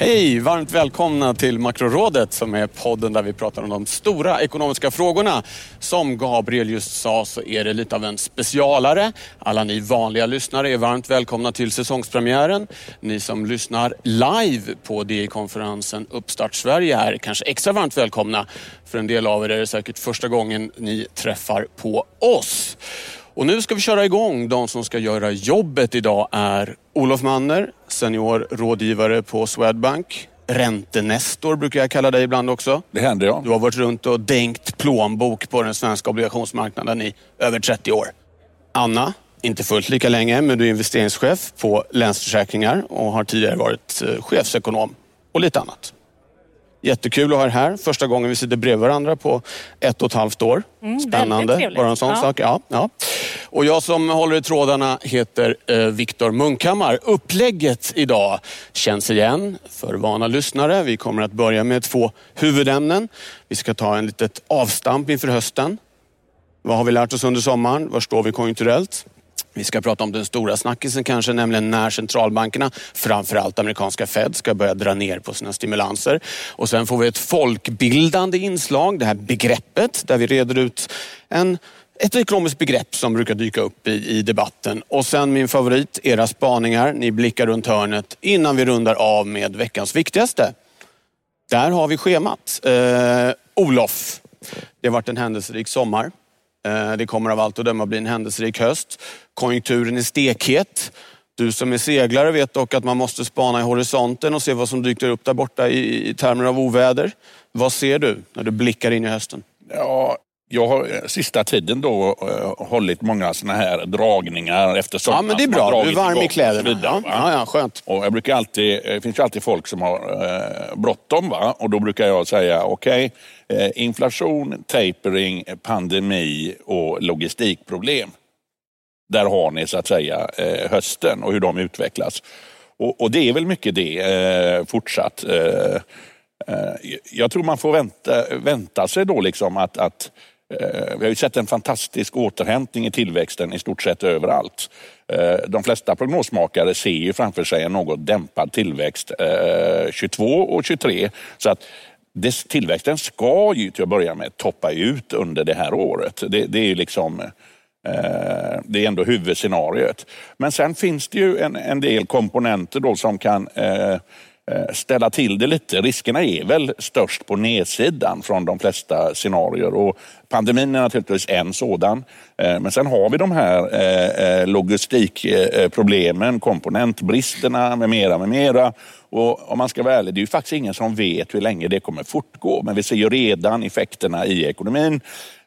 Hej! Varmt välkomna till Makrorådet som är podden där vi pratar om de stora ekonomiska frågorna. Som Gabriel just sa så är det lite av en specialare. Alla ni vanliga lyssnare är varmt välkomna till säsongspremiären. Ni som lyssnar live på DI-konferensen Uppstart Sverige är kanske extra varmt välkomna. För en del av er är det säkert första gången ni träffar på oss. Och nu ska vi köra igång. De som ska göra jobbet idag är Olof Manner, seniorrådgivare på Swedbank. Räntenestor brukar jag kalla dig ibland också. Det händer ja. Du har varit runt och dänkt plånbok på den svenska obligationsmarknaden i över 30 år. Anna, inte fullt lika länge, men du är investeringschef på Länsförsäkringar och har tidigare varit eh, chefsekonom och lite annat. Jättekul att ha er här. Första gången vi sitter bredvid varandra på ett och ett halvt år. Mm, Spännande. Bara en sån Ja. sak. Ja, ja. Och jag som håller i trådarna heter eh, Viktor Munkhammar. Upplägget idag känns igen för vana lyssnare. Vi kommer att börja med två huvudämnen. Vi ska ta en litet avstamp inför hösten. Vad har vi lärt oss under sommaren? Var står vi konjunkturellt? Vi ska prata om den stora snackisen kanske, nämligen när centralbankerna, framförallt amerikanska Fed, ska börja dra ner på sina stimulanser. Och sen får vi ett folkbildande inslag, det här begreppet, där vi reder ut en, ett ekonomiskt begrepp som brukar dyka upp i, i debatten. Och sen min favorit, era spaningar. Ni blickar runt hörnet innan vi rundar av med veckans viktigaste. Där har vi schemat. Eh, Olof, det har varit en händelserik sommar. Eh, Det kommer av allt att döma bli en händelserik höst. Konjunkturen är stekhet. Du som är seglare vet dock att man måste spana i horisonten och se vad som dyker upp där borta i, i termer av oväder. Vad ser du när du blickar in i hösten? ja jag har eh, sista tiden då eh, hållit många såna här dragningar efter Ja, sommaren. men det är bra. Du är varm i kläderna. vidare, Ja, ja, ja, skönt. Och jag brukar alltid, det finns ju alltid folk som har eh, bråttom va? och då brukar jag säga okej, eh, Eh, inflation, tapering, pandemi och logistikproblem. Där har ni så att säga eh, hösten och hur de utvecklas. Och, och det är väl mycket det eh, fortsatt. Eh, eh jag tror man får vänta, vänta sig då liksom att, att vi har ju sett en fantastisk återhämtning i tillväxten i stort sett överallt. De flesta prognosmakare ser ju framför sig en något dämpad tillväxt 22 och 23. Så att dess tillväxten ska ju till att börja med toppa ut under det här året. Det, det är ju liksom Eh, Det är ändå huvudscenariot. Men sen finns det ju en, en del komponenter då som kan eh, Eh, ställa till det lite. Riskerna är väl störst på nedsidan från de flesta scenarier. Och pandemin är naturligtvis en sådan. Eh, men sen har vi de här eh, logistikproblemen, komponentbristerna med mera, med mera. Och om man ska vara ärlig, det är ju faktiskt ingen som vet hur länge det kommer fortgå. Men vi ser ju redan effekterna i ekonomin.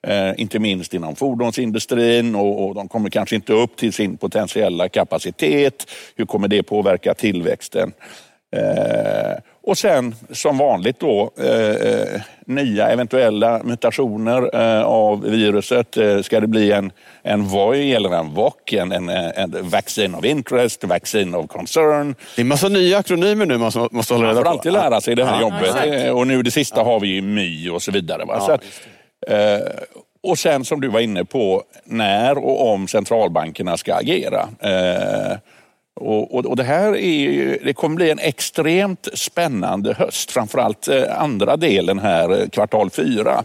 Eh, inte minst inom fordonsindustrin och, och de kommer kanske inte upp till sin potentiella kapacitet. Hur kommer det påverka tillväxten? Eh, och sen som vanligt då eh, nya eventuella mutationer eh, av viruset. Eh, ska det bli en, en VOI eller en VOC, en, en, en vaccine of interest, vaccine of concern. Det är massa nya akronymer nu man måste hålla Man reda får på. alltid lära sig det här Ja, jobbet. exakt. Eh, och nu det sista har vi ju My och så vidare. Va? Ja, så att, eh, och sen som du var inne på, när och om centralbankerna ska agera. Och, och, och det här är det kommer bli en extremt spännande höst. Framförallt eh, andra delen här, eh, kvartal fyra.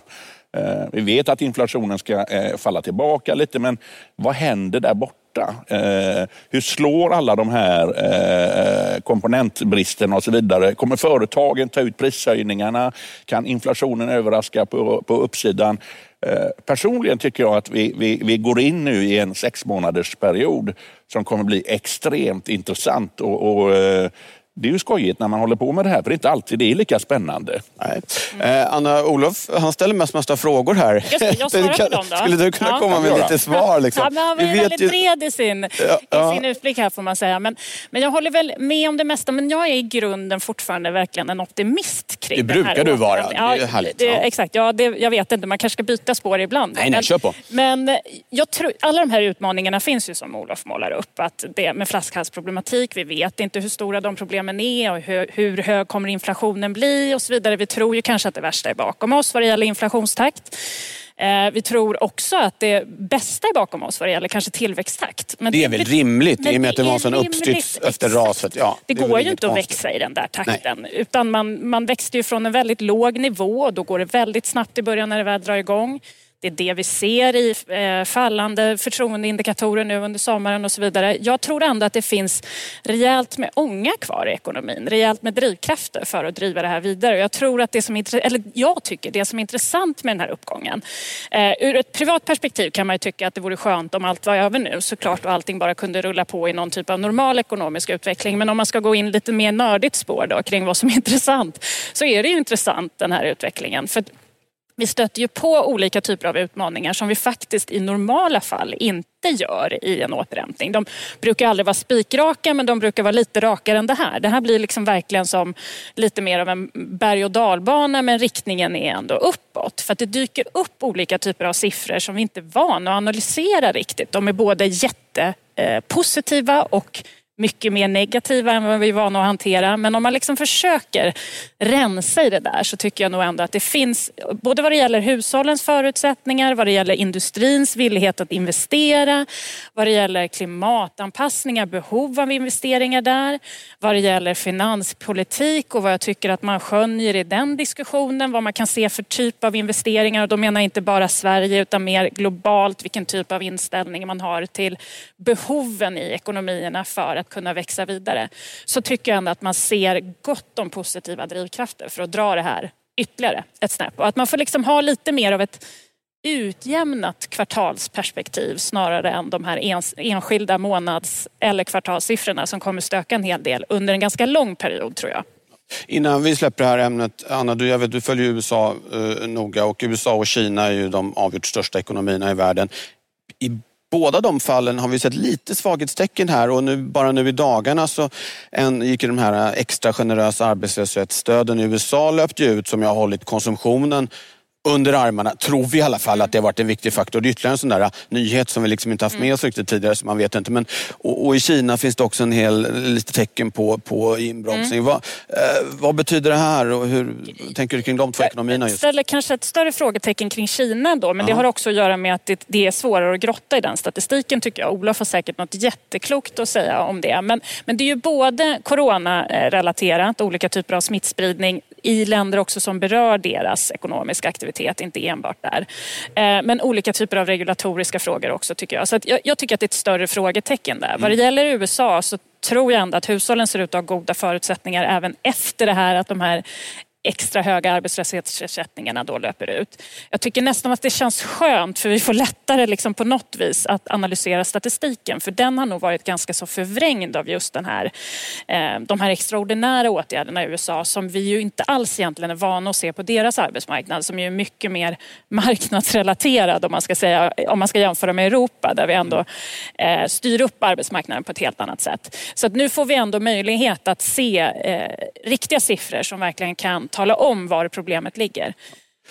Eh, vi vet att inflationen ska falla tillbaka lite, men vad händer där borta? Eh, hur slår alla de här eh, komponentbristerna och så vidare? Kommer företagen ta ut prishöjningarna? Kan inflationen överraska på, på uppsidan? Eh, personligen tycker jag att vi, vi, vi går in nu i en sex månaders period som kommer bli extremt intressant. Och, och, eh, det är ju skojigt när man håller på med det här, för det är inte alltid det är lika spännande. Nej. Eh, Anna-Olof, han ställer mest massa frågor här. Just det, jag svarar på dem då. Skulle du kunna Ja. komma med lite svar? Liksom? Ja, men han var ju Vi vet väldigt ju- bred i sin, ja. i sin utblick här får man säga. Men, men jag håller väl med om det mesta. Men jag är i grunden fortfarande verkligen en optimist kring Det den här brukar du vara. återhämtningen. Det är härligt, Det, ja. Exakt, ja, det, jag vet inte. Man kanske ska byta spår ibland. Nej, nej, men, kör på. Men jag tror, alla de här utmaningarna finns ju som Olof målar upp. Att det med flaskhalsproblematik, vi vet inte hur stora de problemen är och hur, hur hög kommer inflationen bli och så vidare. Vi tror ju kanske att det värsta är bakom oss vad det gäller inflationstakt. Eh, Vi tror också att det bästa är bakom oss vad det gäller kanske tillväxttakt. Men Det är väl rimligt i och med att det var en sån uppstyrt efter raset. Ja, det, väl går ju inte att konstigt. växa i den där takten. Utan man, man växte ju från en väldigt låg nivå och då går det väldigt snabbt i början när det väl drar igång. Det är det vi ser i eh, fallande förtroendeindikatorer nu under sommaren och så vidare. Jag tror ändå att det finns rejält med ånga kvar i ekonomin. Rejält med drivkrafter för att driva det här vidare. Jag tror att det som eller jag tycker det som är intressant med den här uppgången. Eh, ur ett privat perspektiv kan man ju tycka att det vore skönt om allt var över nu såklart och allting bara kunde rulla på i någon typ av normal ekonomisk utveckling. Men om man ska gå in lite mer nördigt spår då kring vad som är intressant så är det ju intressant den här utvecklingen. För vi stöter ju på olika typer av utmaningar som vi faktiskt i normala fall inte gör i en återhämtning. De brukar aldrig vara spikraka men de brukar vara lite rakare än det här. Det här blir liksom verkligen som lite mer av en berg och dalbana men riktningen är ändå uppåt. För att det dyker upp olika typer av siffror som vi inte är vana att analysera riktigt. De är både jättepositiva och mycket mer negativa än vad vi är vana att hantera. Men om man liksom försöker rensa i det där så tycker jag nog ändå att det finns, både vad det gäller hushållens förutsättningar, vad det gäller industrins villighet att investera, vad det gäller klimatanpassningar, behov av investeringar där, vad det gäller finanspolitik och vad jag tycker att man skönjer i den diskussionen, vad man kan se för typ av investeringar. Och då menar jag inte bara Sverige utan mer globalt vilken typ av inställning man har till behoven i ekonomierna för att kunna växa vidare. Så tycker jag ändå att man ser gott om positiva drivkrafter för att dra det här ytterligare ett snäpp. Och att man får liksom ha lite mer av ett utjämnat kvartalsperspektiv snarare än de här enskilda månads eller kvartalssiffrorna som kommer stöka en hel del under en ganska lång period tror jag. Innan vi släpper det här ämnet, Anna, du, jag vet, du följer USA eh, noga och USA och Kina är ju de avgjort största ekonomierna i världen. I båda de fallen har vi sett lite svaghetstecken här och nu, bara nu i dagarna så en, gick ju de här extra generösa arbetslöshetsstöden. I USA löpte ju ut som jag har hållit konsumtionen under armarna, tror vi i alla fall att det har varit en viktig faktor. Det är ytterligare en sån där äh, nyhet som vi liksom inte haft med oss riktigt tidigare, så man vet inte. Men, och, och i Kina finns det också en hel lite tecken på, på inbromsning. Vad, eh, vad betyder det här och hur tänker du kring de två ekonomierna Jag just? ställer kanske ett större frågetecken kring Kina då, men det har också att göra med att det, det är svårare att grotta i den statistiken tycker jag. Olof har säkert något jätteklokt att säga om det. Men, men det är ju både coronarelaterat, olika typer av smittspridning i länder också som berör deras ekonomiska aktivitet, inte enbart där. Eh, Men olika typer av regulatoriska frågor också tycker jag. Så jag, jag tycker att det är ett större frågetecken där. Vad det gäller USA så tror jag ändå att hushållen ser ut att ha goda förutsättningar även efter det här att de här extra höga arbetslöshetsersättningarna då löper ut. Jag tycker nästan att det känns skönt för vi får lättare liksom på något vis att analysera statistiken för den har nog varit ganska så förvrängd av just den här, eh, de här extraordinära åtgärderna i USA som vi ju inte alls egentligen är vana att se på deras arbetsmarknad som ju är mycket mer marknadsrelaterad om man ska, säga, om man ska jämföra med Europa där vi ändå eh, styr upp arbetsmarknaden på ett helt annat sätt. Så att nu får vi ändå möjlighet att se eh, riktiga siffror som verkligen kan tala om var problemet ligger.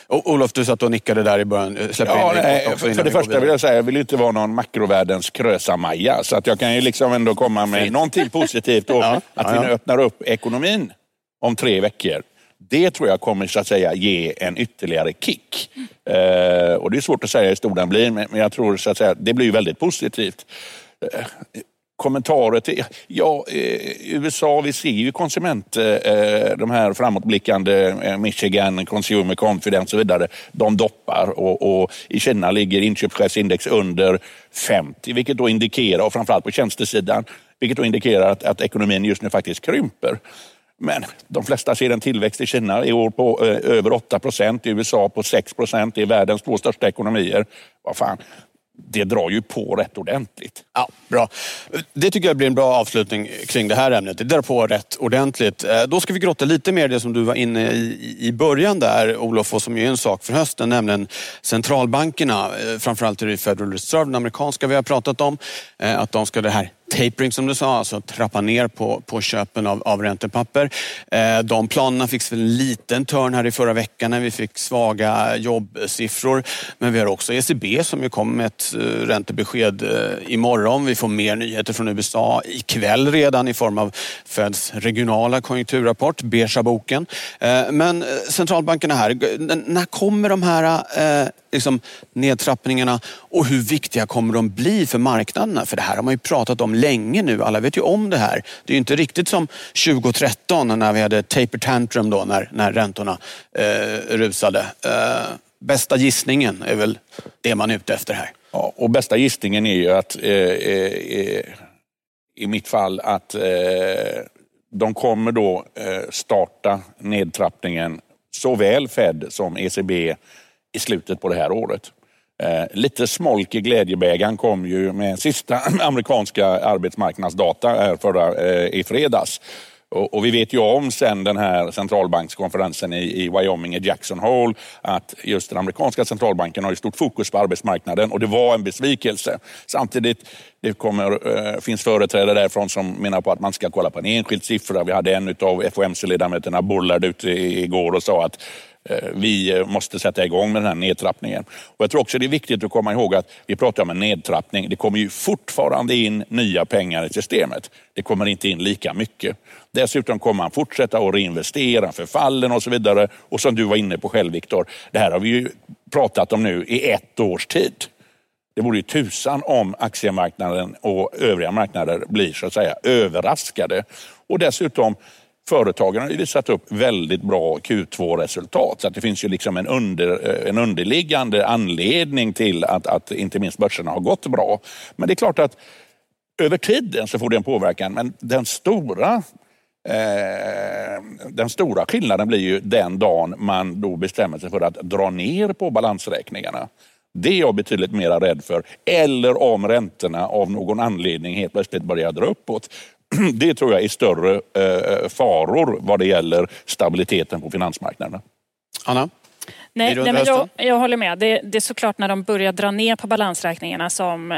Och, Olof, du satt och nickade där i början. Eh, Släpper Ja, in nej, också för innan det första vill jag säga, jag vill inte vara någon makrovärldens krösa-Maja. Så att jag kan ju liksom ändå komma med någonting positivt och Ja, att vi nu öppnar upp ekonomin om tre veckor. Det tror jag kommer så att säga ge en ytterligare kick. Eh, och det är svårt att säga hur stor den blir, men men jag tror så att säga det blir väldigt positivt. Eh, kommentarer till... Ja, eh, USA, vi ser ju konsument... Eh, eh, de här framåtblickande eh, Michigan, Consumer Confidence och så vidare. De doppar och, och i Kina ligger inköpschefsindex under 50, vilket då indikerar, och framförallt på tjänstesidan, vilket då indikerar att, att ekonomin just nu faktiskt krymper. Men de flesta ser en tillväxt i Kina i år på eh, över 8 procent, i USA på 6 procent. Det är världens två största ekonomier. Vad fan, det drar ju på rätt ordentligt. Ja, bra. Det tycker jag blir en bra avslutning kring det här ämnet. Det drar på rätt ordentligt. Eh, då ska vi grotta lite mer i det som du var inne i i början där Olof och som är en sak för hösten, nämligen centralbankerna. Eh, framförallt är det Federal Reserve, den amerikanska vi har pratat om. Eh, att de ska det här tapering som du sa, alltså trappa ner på, på köpen av, av räntepapper. Eh, de planerna fick en liten törn här i förra veckan när vi fick svaga jobbsiffror. Men vi har också ECB som ju kom med ett eh, räntebesked eh, imorgon. Vi får mer nyheter från USA ikväll redan i form av Feds regionala konjunkturrapport, beiga boken. Eh, men eh, centralbankerna här, när kommer de här eh, liksom, nedtrappningarna och hur viktiga kommer de bli för marknaderna? För det här har man ju pratat om länge nu. Alla vet ju om det här. Det är ju inte riktigt som 2013 när vi hade taper tantrum då när, när räntorna eh, rusade. Eh, bästa gissningen är väl det man är ute efter här. Ja, och bästa gissningen är ju att eh, eh, eh i mitt fall att eh, de kommer då eh, starta nedtrappningen såväl Fed som ECB i slutet på det här året. Eh, lite smolk i glädjebägaren kom ju med sista amerikanska arbetsmarknadsdata förra, eh, i fredags. Och, och, vi vet ju om sen den här centralbankskonferensen i, i Wyoming i Jackson Hole att just den amerikanska centralbanken har ju stort fokus på arbetsmarknaden och det var en besvikelse. Samtidigt det kommer, eh, finns företrädare därifrån som menar på att man ska kolla på en enskild siffra. Vi hade en av FOMC-ledamöterna, Bullard, ute igår och sa att Eh, vi eh, måste sätta igång med den här nedtrappningen. Och jag tror också det är viktigt att komma ihåg att vi pratar om en nedtrappning. Det kommer ju fortfarande in nya pengar i systemet. Det kommer inte in lika mycket. Dessutom kommer man fortsätta att reinvestera förfallen och så vidare. Och som du var inne på själv Viktor, det här har vi ju pratat om nu i ett års tid. Det vore ju tusan om aktiemarknaden och övriga marknader blir så att säga överraskade. Och dessutom Företagen har ju visat upp väldigt bra Q2-resultat så att det finns ju liksom en, under, eh, en underliggande anledning till att, att inte minst börserna har gått bra. Men det är klart att över tiden så får det en påverkan men den stora eh, den stora skillnaden blir ju den dagen man då bestämmer sig för att dra ner på balansräkningarna. Det är jag betydligt mer rädd för. Eller om räntorna av någon anledning helt plötsligt börjar dra uppåt. det tror jag är större eh, eh, faror vad det gäller stabiliteten på finansmarknaderna. Anna? Nej, nej men jag, jag, håller med. Det, det, är såklart när de börjar dra ner på balansräkningarna som... Eh,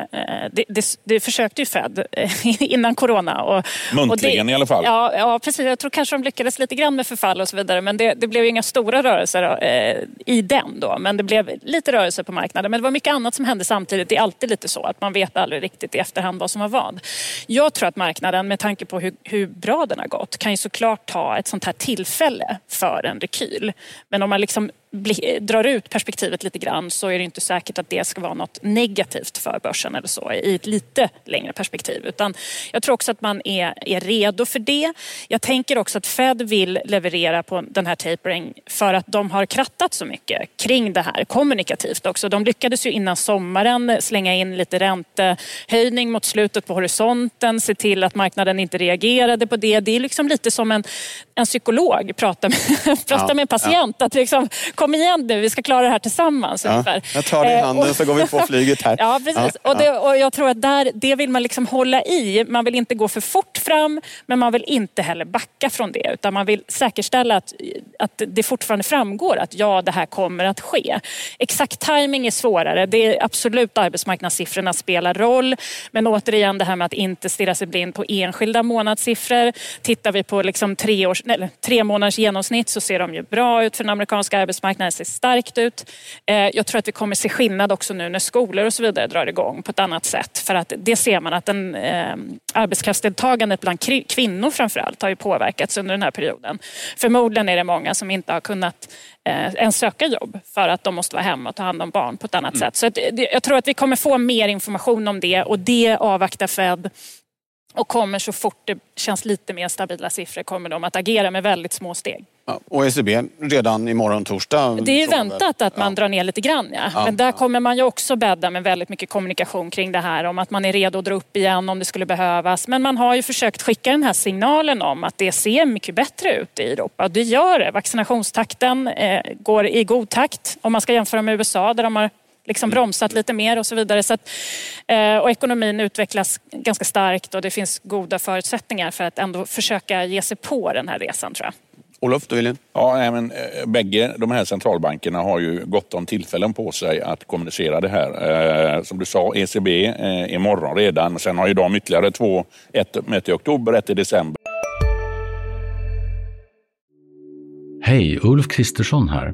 det, det, det, försökte ju Fed eh, innan corona. Och, Muntligen och i alla fall. Ja, ja, precis. Jag tror kanske de lyckades lite grann med förfall och så vidare. Men det, blev inga stora rörelser eh, i den då. Men det blev lite rörelser på marknaden. Men det var mycket annat som hände samtidigt. Det är alltid lite så att man vet aldrig riktigt i efterhand vad som var vad. Jag tror att marknaden, med tanke på hur, hur bra den har gått, kan ju såklart ta ett sånt här tillfälle för en rekyl. Men om man liksom drar ut perspektivet lite grann så är det inte säkert att det ska vara något negativt för börsen eller så i ett lite längre perspektiv. Utan jag tror också att man är, är redo för det. Jag tänker också att Fed vill leverera på den här tapering för att de har krattat så mycket kring det här kommunikativt också. De lyckades ju innan sommaren slänga in lite räntehöjning mot slutet på horisonten, se till att marknaden inte reagerade på det. Det är liksom lite som en, en psykolog pratar med, pratar med en patient. Att liksom, kom igen nu, vi ska klara det här tillsammans. Ja, jag tar dig i handen eh, och, så går vi på flyget här. Ja, precis. Ja, och, det, och jag tror att där, det vill man liksom hålla i. Man vill inte gå för fort fram, men man vill inte heller backa från det. Utan man vill säkerställa att, att det fortfarande framgår att ja, det här kommer att ske. Exakt timing är svårare. Det är absolut arbetsmarknadssiffrorna spelar roll. Men återigen det här med att inte stirra sig blind på enskilda månadssiffror. Tittar vi på liksom tre, års, nej, tre månaders genomsnitt så ser de ju bra ut för den amerikanska arbetsmarknaden ser starkt ut. Eh, jag tror att vi kommer se skillnad också nu när skolor och så vidare drar igång på ett annat sätt. För att det ser man att den, eh, arbetskraftsdeltagandet bland kvinnor framförallt har ju påverkats under den här perioden. Förmodligen är det många som inte har kunnat eh, ens söka jobb för att de måste vara hemma och ta hand om barn på ett annat mm. sätt. Så att, jag tror att vi kommer få mer information om det och det avvaktar Fed och kommer så fort det känns lite mer stabila siffror kommer de att agera med väldigt små steg. Ja, och ECB redan imorgon torsdag? Det är väntat att man ja. drar ner lite grann. Ja. ja. Men där kommer man ju också bädda med väldigt mycket kommunikation kring det här om att man är redo att dra upp igen om det skulle behövas. Men man har ju försökt skicka den här signalen om att det ser mycket bättre ut i Europa. Det gör det. Vaccinationstakten eh, går i god takt om man ska jämföra med USA där de har liksom bromsat lite mer och så vidare. Så att, eh, och ekonomin utvecklas ganska starkt och det finns goda förutsättningar för att ändå försöka ge sig på den här resan tror jag. Olof, du vill in? Ja, nej, men, eh, bägge de här centralbankerna har ju gott om tillfällen på sig att kommunicera det här. Eh, som du sa, ECB eh, imorgon redan. Sen har ju de ytterligare två, ett möte i oktober, ett i december. Hej, Ulf Kristersson här.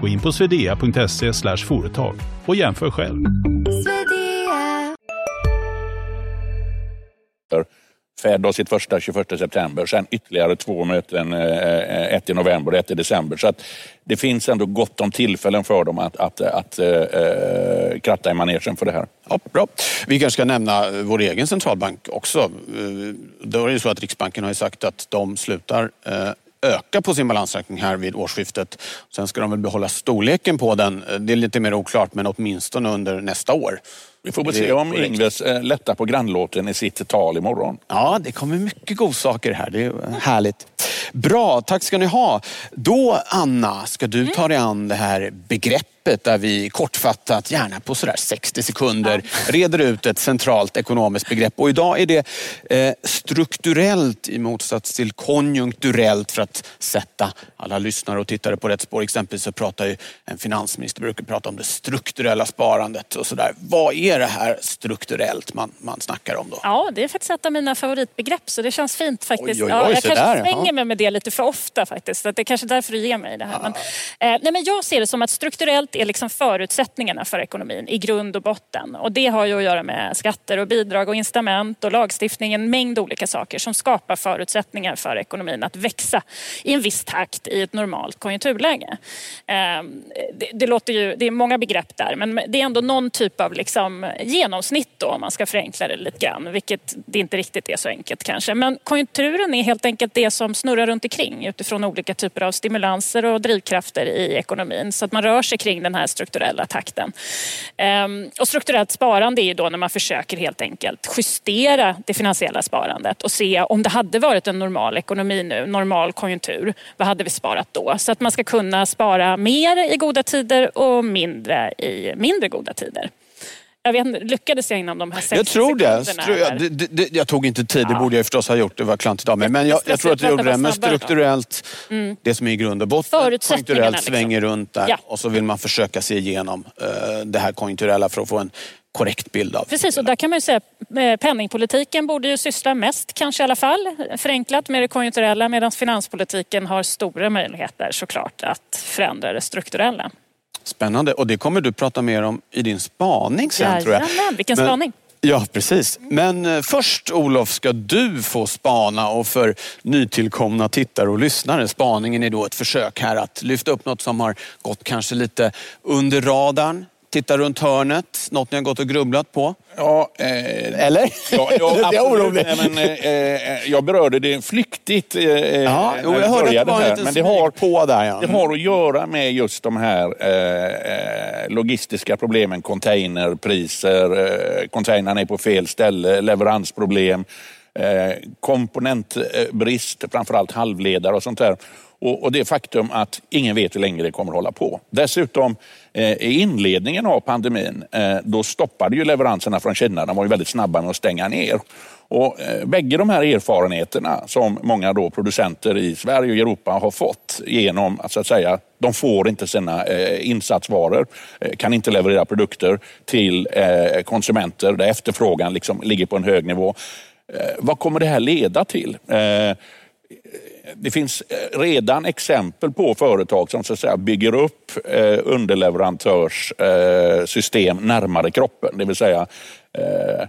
Gå in på swedea.se företag och jämför själv. Fed har sitt första 21 september, sen ytterligare två möten, eh, ett i november och ett i december. Så att det finns ändå gott om tillfällen för dem att, att, att äh, kratta i manegen för det här. Ja, bra. Vi kanske ska nämna vår egen centralbank också. Då är det så att Riksbanken har sagt att de slutar öka på sin balansräkning här vid årsskiftet. Sen ska de väl behålla storleken på den. Det är lite mer oklart, men åtminstone under nästa år. Vi får väl se om Ingves eh, lättar på grannlåten i sitt tal imorgon. Ja, det kommer mycket godsaker här. Det är härligt. Bra, tack ska ni ha. Då, Anna, ska du ta dig an det här begreppet där vi kortfattat, gärna på sådär 60 sekunder, reder ut ett centralt ekonomiskt begrepp. Och idag är det eh, strukturellt i motsats till konjunkturellt för att sätta alla lyssnare och tittare på rätt spår. Exempelvis så pratar ju en finansminister brukar prata om det strukturella sparandet och sådär. Vad är det här strukturellt man, man snackar om då? Ja, det är faktiskt ett av mina favoritbegrepp så det känns fint faktiskt. Oj, oj, oj, ja, jag kanske där, svänger ja. mig med det lite för ofta faktiskt. Så det är kanske därför du ger mig det här. Men, eh, nej, men jag ser det som att strukturellt är liksom förutsättningarna för ekonomin i grund och botten. Och det har ju att göra med skatter och bidrag och incitament och lagstiftning, en mängd olika saker som skapar förutsättningar för ekonomin att växa i en viss takt i ett normalt konjunkturläge. Eh, det, det, låter ju, det är många begrepp där men det är ändå någon typ av liksom genomsnitt då om man ska förenkla det lite grann, vilket det inte riktigt är så enkelt kanske. Men konjunkturen är helt enkelt det som snurrar runt omkring utifrån olika typer av stimulanser och drivkrafter i ekonomin så att man rör sig kring den här strukturella takten. Ehm, och strukturellt sparande är ju då när man försöker helt enkelt justera det finansiella sparandet och se om det hade varit en normal ekonomi nu, normal konjunktur, vad hade vi sparat då? Så att man ska kunna spara mer i goda tider och mindre i mindre goda tider. Jag vet inte, lyckades jag inom de här 60 Jag tror det. Jag, det, det, jag tog inte tid, det borde jag förstås ha gjort. Det var klantigt av mig. Men jag, jag tror att du gjorde det. Men strukturellt, mm. det som är i grund och botten, konjunkturellt liksom. svänger runt där. Ja. Och så vill man försöka se igenom uh, det här konjunkturella för att få en korrekt bild av. Precis, och där kan man ju säga eh, penningpolitiken borde ju syssla mest, kanske i alla fall, förenklat med det konjunkturella medan finanspolitiken har stora möjligheter såklart att förändra det strukturella. Spännande. Och det kommer du prata mer om i din spaning sen Jajamän, tror jag. vilken spaning. Ja, precis. Men eh, först Olof ska du få spana och för nytillkomna tittare och lyssnare. Spaningen är då ett försök här att lyfta upp något som har gått kanske lite under radarn Titta runt hörnet, något ni har gått och grubblat på? Ja, eh, Eller? Ja, ja, jag orolig. Nej, men, eh, eh, jag berörde det flyktigt eh, ja, jo, jag hörde att det liten men det har, på där. Ja. Det har att göra med just de här eh, eh logistiska problemen. Containerpriser, eh, containrarna är på fel ställe, leveransproblem, eh, komponentbrist, framförallt halvledare och sånt där. Och, och det faktum att ingen vet hur länge det kommer att hålla på. Dessutom eh, i inledningen av pandemin, eh, då stoppade ju leveranserna från Kina. De var ju väldigt snabba med att stänga ner. Och eh, bägge de här erfarenheterna som många då producenter i Sverige och Europa har fått genom att, så att säga, de får inte sina eh, insatsvaror, eh, kan inte leverera produkter till eh, konsumenter där efterfrågan liksom ligger på en hög nivå. Eh, vad kommer det här leda till? Eh, det finns eh, redan exempel på företag som så att säga, bygger upp eh, underleverantörssystem närmare kroppen. Det vill säga eh,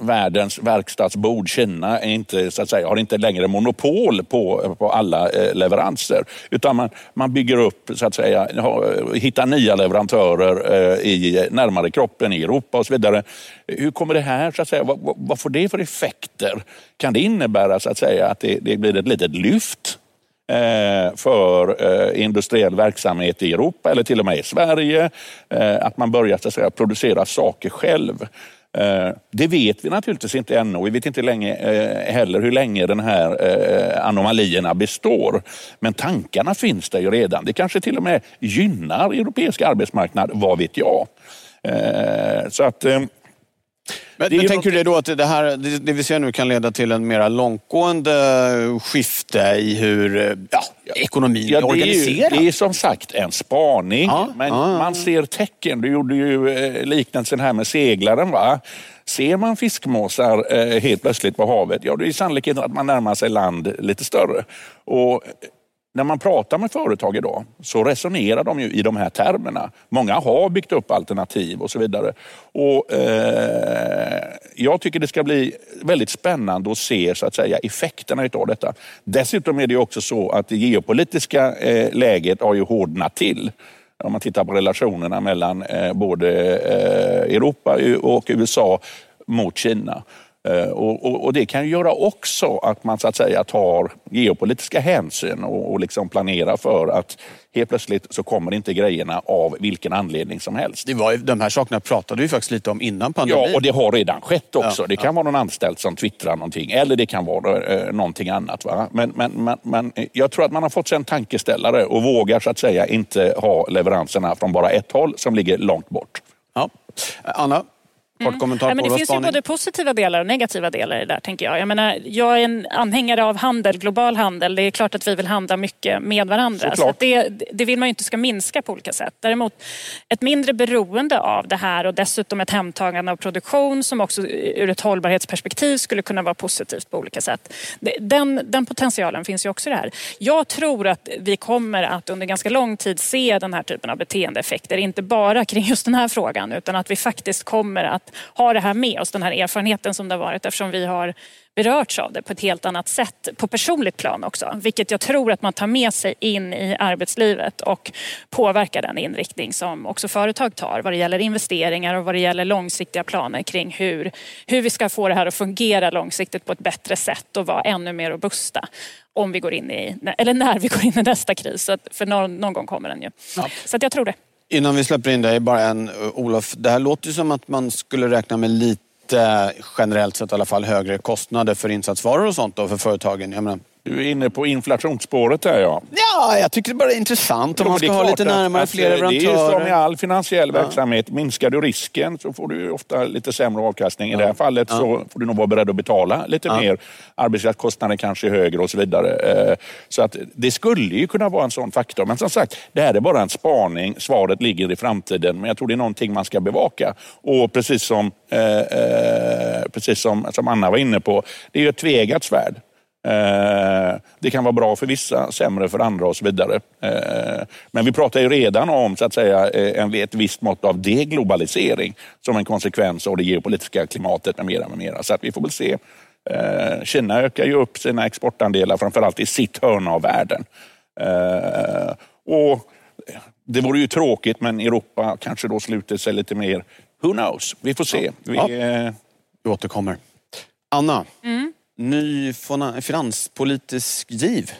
världens verkstadsbord, Kina, är inte, så att säga, har inte längre monopol på, på alla eh, leveranser. Utan man, man bygger upp, så att säga, hittar nya leverantörer eh, i, närmare kroppen i Europa och så vidare. Hur kommer det här, så att säga, vad, vad får det för effekter? Kan det innebära så att säga att det, det blir ett litet lyft eh, för eh, industriell verksamhet i Europa eller till och med i Sverige. Eh, att man börjar så att säga, producera saker själv. Eh, det vet vi naturligtvis inte ännu. och Vi vet inte länge, eh, heller hur länge den här eh, anomalierna består. Men tankarna finns där ju redan. Det kanske till och med gynnar europeisk arbetsmarknad, vad vet jag. Så att men, men tänker du då att det, här, det vi ser nu kan leda till en mer långtgående skifte i hur ja, ekonomin ja, är organiserad? Det är, det är som sagt en spaning, ja, men ja, man ser tecken. Du gjorde ju eh, liknelsen här med seglaren. Va? Ser man fiskmåsar eh, helt plötsligt på havet, ja då är sannolikheten att man närmar sig land lite större. Och när man pratar med företag idag så resonerar de ju i de här termerna. Många har byggt upp alternativ och så vidare. Och, eh, jag tycker det ska bli väldigt spännande att se så att säga, effekterna av detta. Dessutom är det också så att det geopolitiska eh, läget har ju hårdnat till. Om man tittar på relationerna mellan eh, både eh, Europa och USA mot Kina. Eh, och, och, och, det kan göra också att man så att säga tar geopolitiska hänsyn och, och liksom planerar för att helt plötsligt så kommer inte grejerna av vilken anledning som helst. Det var, de här sakerna pratade vi faktiskt lite om innan pandemin. Ja, och det har redan skett också. Ja, det kan ja. vara någon anställd som twittrar någonting eller det kan vara eh, någonting annat. Va? Men, men, men, men jag tror att man har fått sig en tankeställare och vågar så att säga inte ha leveranserna från bara ett håll som ligger långt bort. Ja. Anna, Kort kommentar mm. ja, men det finns ju både positiva delar och negativa delar i det där tänker jag. Jag, menar, jag är en anhängare av handel, global handel. Det är klart att vi vill handla mycket med varandra. Så det, det vill man ju inte ska minska på olika sätt. Däremot ett mindre beroende av det här och dessutom ett hemtagande av produktion som också ur ett hållbarhetsperspektiv skulle kunna vara positivt på olika sätt. Den, den potentialen finns ju också i det här. Jag tror att vi kommer att under ganska lång tid se den här typen av beteendeeffekter. Inte bara kring just den här frågan utan att vi faktiskt kommer att ha det här med oss, den här erfarenheten som det har varit eftersom vi har berörts av det på ett helt annat sätt på personligt plan också. Vilket jag tror att man tar med sig in i arbetslivet och påverkar den inriktning som också företag tar vad det gäller investeringar och vad det gäller långsiktiga planer kring hur, hur vi ska få det här att fungera långsiktigt på ett bättre sätt och vara ännu mer robusta om vi går in i, eller när vi går in i nästa kris. För någon, någon gång kommer den ju. Ja. Så att jag tror det. Innan vi släpper in dig, bara en eh, Olof. Det här låter ju som att man skulle räkna med lite, eh, generellt sett i alla fall, högre kostnader för insatsvaror och sånt då för företagen. Jag menar, du är inne på inflationsspåret här ja. Ja, jag tycker det bara är intressant om jo, man ska ha lite närmare fler leverantörer. Det är som i all finansiell ja. verksamhet. Minskar du risken så får du ofta lite sämre avkastning. I ja. det här fallet ja. så får du nog vara beredd att betala lite mer. Arbetskraftskostnaden kanske är högre och så vidare. Eh, så att det skulle ju kunna vara en sån faktor. Men som sagt, det här är bara en spaning. Svaret ligger i framtiden. Men jag tror det är någonting man ska bevaka. Och precis som, eh, eh, precis som, som Anna var inne på, det är ju ett tvegat svärd. Eh, det kan vara bra för vissa, sämre för andra och så vidare. Eh, men vi pratar ju redan om så att säga, eh, ett visst mått av deglobalisering som en konsekvens av det geopolitiska klimatet med mera. Med mera. Så att vi får väl se. Kina ökar ju upp sina exportandelar framförallt i sitt hörn av världen. Och det vore ju tråkigt men Europa kanske då sluter sig lite mer. Who knows? Vi får se. Vi, ja. vi återkommer. Anna. Mm ny finanspolitisk giv.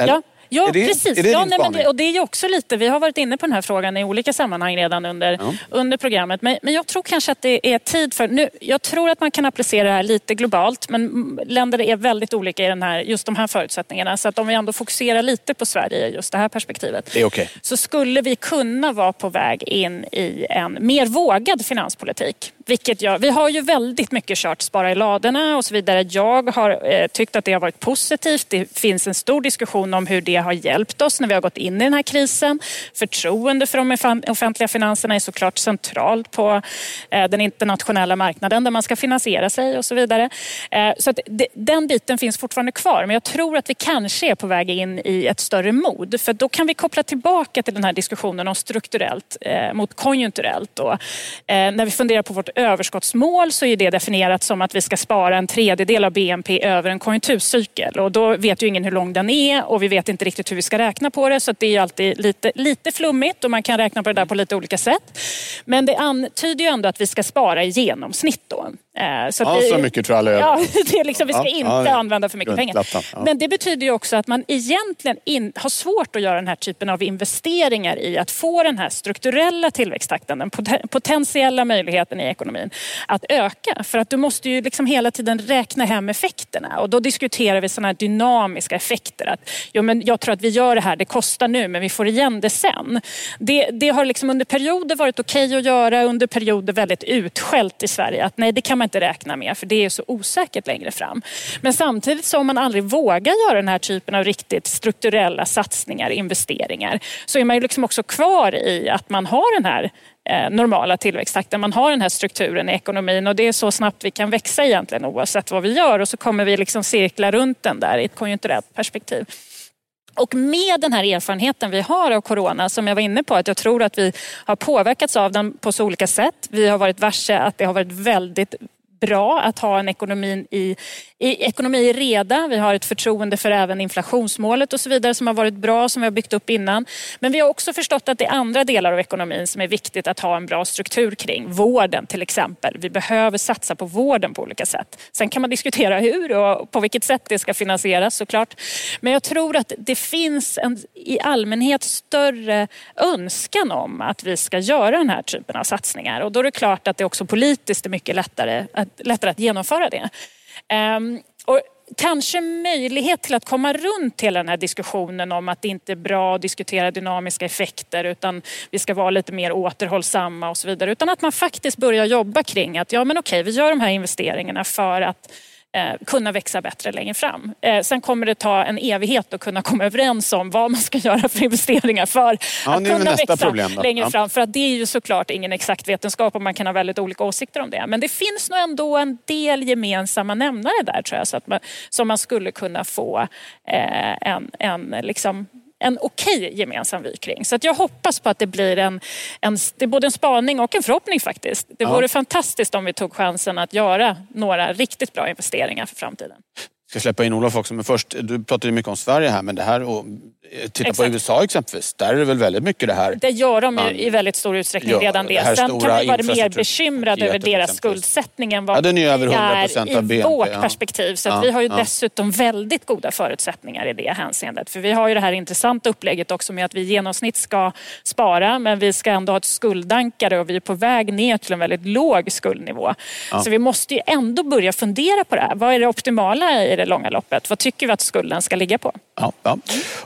Eller? Ja. Ja, det, precis. Ja, nej, men det, och det är ju också lite, vi har varit inne på den här frågan i olika sammanhang redan under, ja. under programmet. Men, men jag tror kanske att det är tid för... Nu, jag tror att man kan applicera det här lite globalt men länder är väldigt olika i den här, just de här förutsättningarna. Så att om vi ändå fokuserar lite på Sverige i just det här perspektivet. Det okay. Så skulle vi kunna vara på väg in i en mer vågad finanspolitik. Vilket jag, vi har ju väldigt mycket kört spara i ladorna och så vidare. Jag har eh, tyckt att det har varit positivt. Det finns en stor diskussion om hur det har hjälpt oss när vi har gått in i den här krisen. Förtroende för de offentliga finanserna är såklart centralt på eh, den internationella marknaden där man ska finansiera sig och så vidare. Eh, så att den biten finns fortfarande kvar men jag tror att vi kanske är på väg in i ett större mod för då kan vi koppla tillbaka till den här diskussionen om strukturellt eh, mot konjunkturellt. Och, eh, när vi funderar på vårt överskottsmål så är det definierat som att vi ska spara en tredjedel av BNP över en konjunkturcykel och då vet ju ingen hur lång den är och vi vet inte riktigt hur vi ska räkna på det så det är alltid lite, lite flummigt och man kan räkna på det där på lite olika sätt. Men det antyder ju ändå att vi ska spara i genomsnitt då. Eh, så, ja, det, så mycket tror jag alla ja, det är liksom, Vi ska ja, inte ja, använda för mycket pengar. Men det betyder ju också att man egentligen in, har svårt att göra den här typen av investeringar i att få den här strukturella tillväxttakten, den potentiella möjligheten i ekonomin att öka. För att du måste ju liksom hela tiden räkna hem effekterna och då diskuterar vi sådana här dynamiska effekter. Att, jo, men jag tror att vi gör det här, det kostar nu men vi får igen det sen. Det, det har liksom under perioder varit okej okay att göra, under perioder väldigt utskällt i Sverige. Att nej, det kan man inte räkna med för det är så osäkert längre fram. Men samtidigt så om man aldrig vågar göra den här typen av riktigt strukturella satsningar, investeringar, så är man ju liksom också kvar i att man har den här eh, normala tillväxttakten. Man har den här strukturen i ekonomin och det är så snabbt vi kan växa egentligen oavsett vad vi gör och så kommer vi liksom cirkla runt den där i ett konjunkturellt perspektiv. Och med den här erfarenheten vi har av corona, som jag var inne på, att jag tror att vi har påverkats av den på så olika sätt. Vi har varit varse att det har varit väldigt bra att ha en ekonomi i, i, ekonomi i reda. Vi har ett förtroende för även inflationsmålet och så vidare som har varit bra, som vi har byggt upp innan. Men vi har också förstått att det är andra delar av ekonomin som är viktigt att ha en bra struktur kring. Vården till exempel. Vi behöver satsa på vården på olika sätt. Sen kan man diskutera hur och på vilket sätt det ska finansieras såklart. Men jag tror att det finns en i allmänhet större önskan om att vi ska göra den här typen av satsningar. Och då är det klart att det också politiskt är mycket lättare att, lättare att genomföra det. Um, och kanske möjlighet till att komma runt hela den här diskussionen om att det inte är bra att diskutera dynamiska effekter utan vi ska vara lite mer återhållsamma och så vidare. Utan att man faktiskt börjar jobba kring att ja men okej, vi gör de här investeringarna för att kunna växa bättre längre fram. Eh, sen kommer det ta en evighet att kunna komma överens om vad man ska göra för investeringar för ja, att kunna växa längre ja. fram. För att det är ju såklart ingen exakt vetenskap och man kan ha väldigt olika åsikter om det. Men det finns nog ändå en del gemensamma nämnare där tror jag så att man, som man skulle kunna få eh, en, en liksom en okej okay gemensam vy kring. Så att jag hoppas på att det blir en, en, det är både en spaning och en förhoppning faktiskt. Det ja. vore fantastiskt om vi tog chansen att göra några riktigt bra investeringar för framtiden ska släppa in Olof också, men först, du pratade mycket om Sverige här, men det här, och, eh, titta Exakt. på USA exempelvis, där är det väl väldigt mycket det här. Det gör de ju i väldigt stor utsträckning ja, redan det. Sen kan vi vara mer bekymrade över deras skuldsättning än vad ja, den är över 100 är av BNP, i vårt ja. perspektiv. Så ja, vi har ju dessutom väldigt goda förutsättningar i det hänseendet. För vi har ju det här intressanta upplägget också med att vi i genomsnitt ska spara, men vi ska ändå ha ett skuldankare och vi är på väg ner till en väldigt låg skuldnivå. Så vi måste ju ändå börja fundera på det här. Vad är det optimala i det långa loppet. Vad tycker vi att skulden ska ligga på? Ja, ja.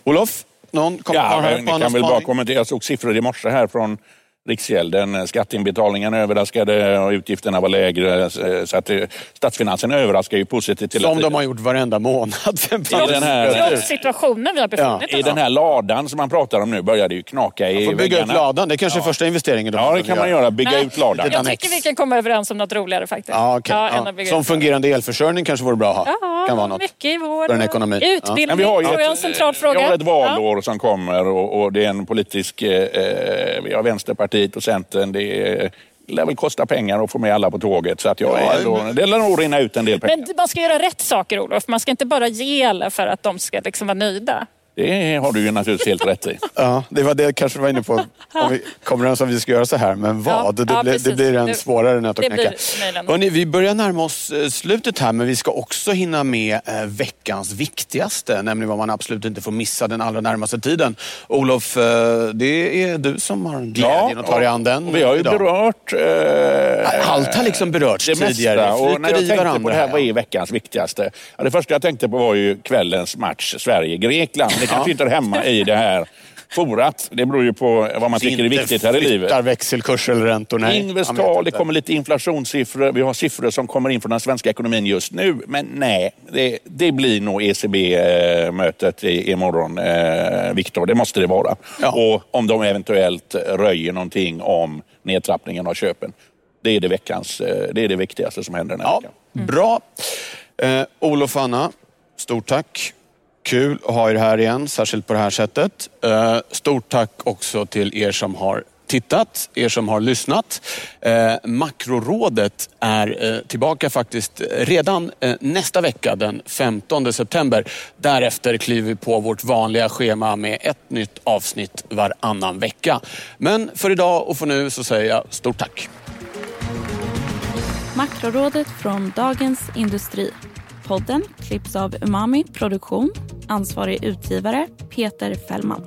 Olof, någon kommentar ja, här? Jag kan väl bara kommentera. Jag såg siffror i morse här från Riksgälden. Skatteinbetalningarna överraskade och utgifterna var lägre. Så att statsfinanserna överraskar ju positivt. Till Som de har gjort varenda månad. I den här, Trots situationen vi har befunnit ja. I den här ladan som man pratar om nu börjar det ju knaka i får bygga väggarna. ut ladan. Det är kanske ja. första investeringen. Ja, det kan man göra. Bygga Nej, ut ladan. Jag tycker vi kan komma överens om något roligare faktiskt. Ja, okay. ja, Som fungerande elförsörjning kanske vore bra att ha. Ja, kan vara något. mycket i vår för en ekonomi. Utbildning ja. tror jag är en central fråga. Vi har ett valår som kommer och, och, det är en politisk... Eh, eh vi har Vänsterpartiet och Centern det lär väl kosta pengar att få med alla på tåget. Så att jag är ändå, det lär nog rinna ut en del pengar. Men man ska göra rätt saker Olof. Man ska inte bara ge alla för att de ska liksom vara nöjda. Det har du ju naturligtvis helt rätt i. Ja, det var det kanske du var inne på. Om vi kommer överens om vi ska göra så här, men vad? Ja, det, ja, blir, det blir en svårare nöt att knäcka. Hörrni, vi börjar närma oss eh, slutet här, men vi ska också hinna med eh, veckans viktigaste, nämligen vad man absolut inte får missa den allra närmaste tiden. Olof, eh, det är du som har glädjen att ta dig an den Vi har ju idag. berört... Eh, Allt har liksom berörts det tidigare. Mesta. Och när jag tänkte på det här, vad är veckans viktigaste? Ja, det första jag tänkte på var ju kvällens match Sverige-Grekland. Det kanske inte hör hemma i det här forat. Det beror ju på vad man tycker är viktigt här i livet. Inte växelkurs eller räntor. Nej. Investal, det kommer lite inflationssiffror. Vi har siffror som kommer in från den svenska ekonomin just nu. Men nej, det, det blir nog ECB-mötet imorgon, eh, Viktor. Det måste det vara. Ja. Och om de eventuellt röjer någonting om nedtrappningen av köpen. Det är det, veckans, eh, det, är det viktigaste som händer den här ja. veckan. Bra. Eh, Olof Anna, stort tack. Kul att ha er här igen, särskilt på det här sättet. Eh, stort tack också till er som har tittat, er som har lyssnat. Eh, makrorådet är eh, tillbaka faktiskt eh, redan eh, nästa vecka den 15 september. Därefter kliver vi på vårt vanliga schema med ett nytt avsnitt varannan vecka. Men för idag och för nu så säger jag stort tack. Makrorådet från Dagens Industri. Podden klipps av Umami Produktion. Ansvarig utgivare Peter Fällman.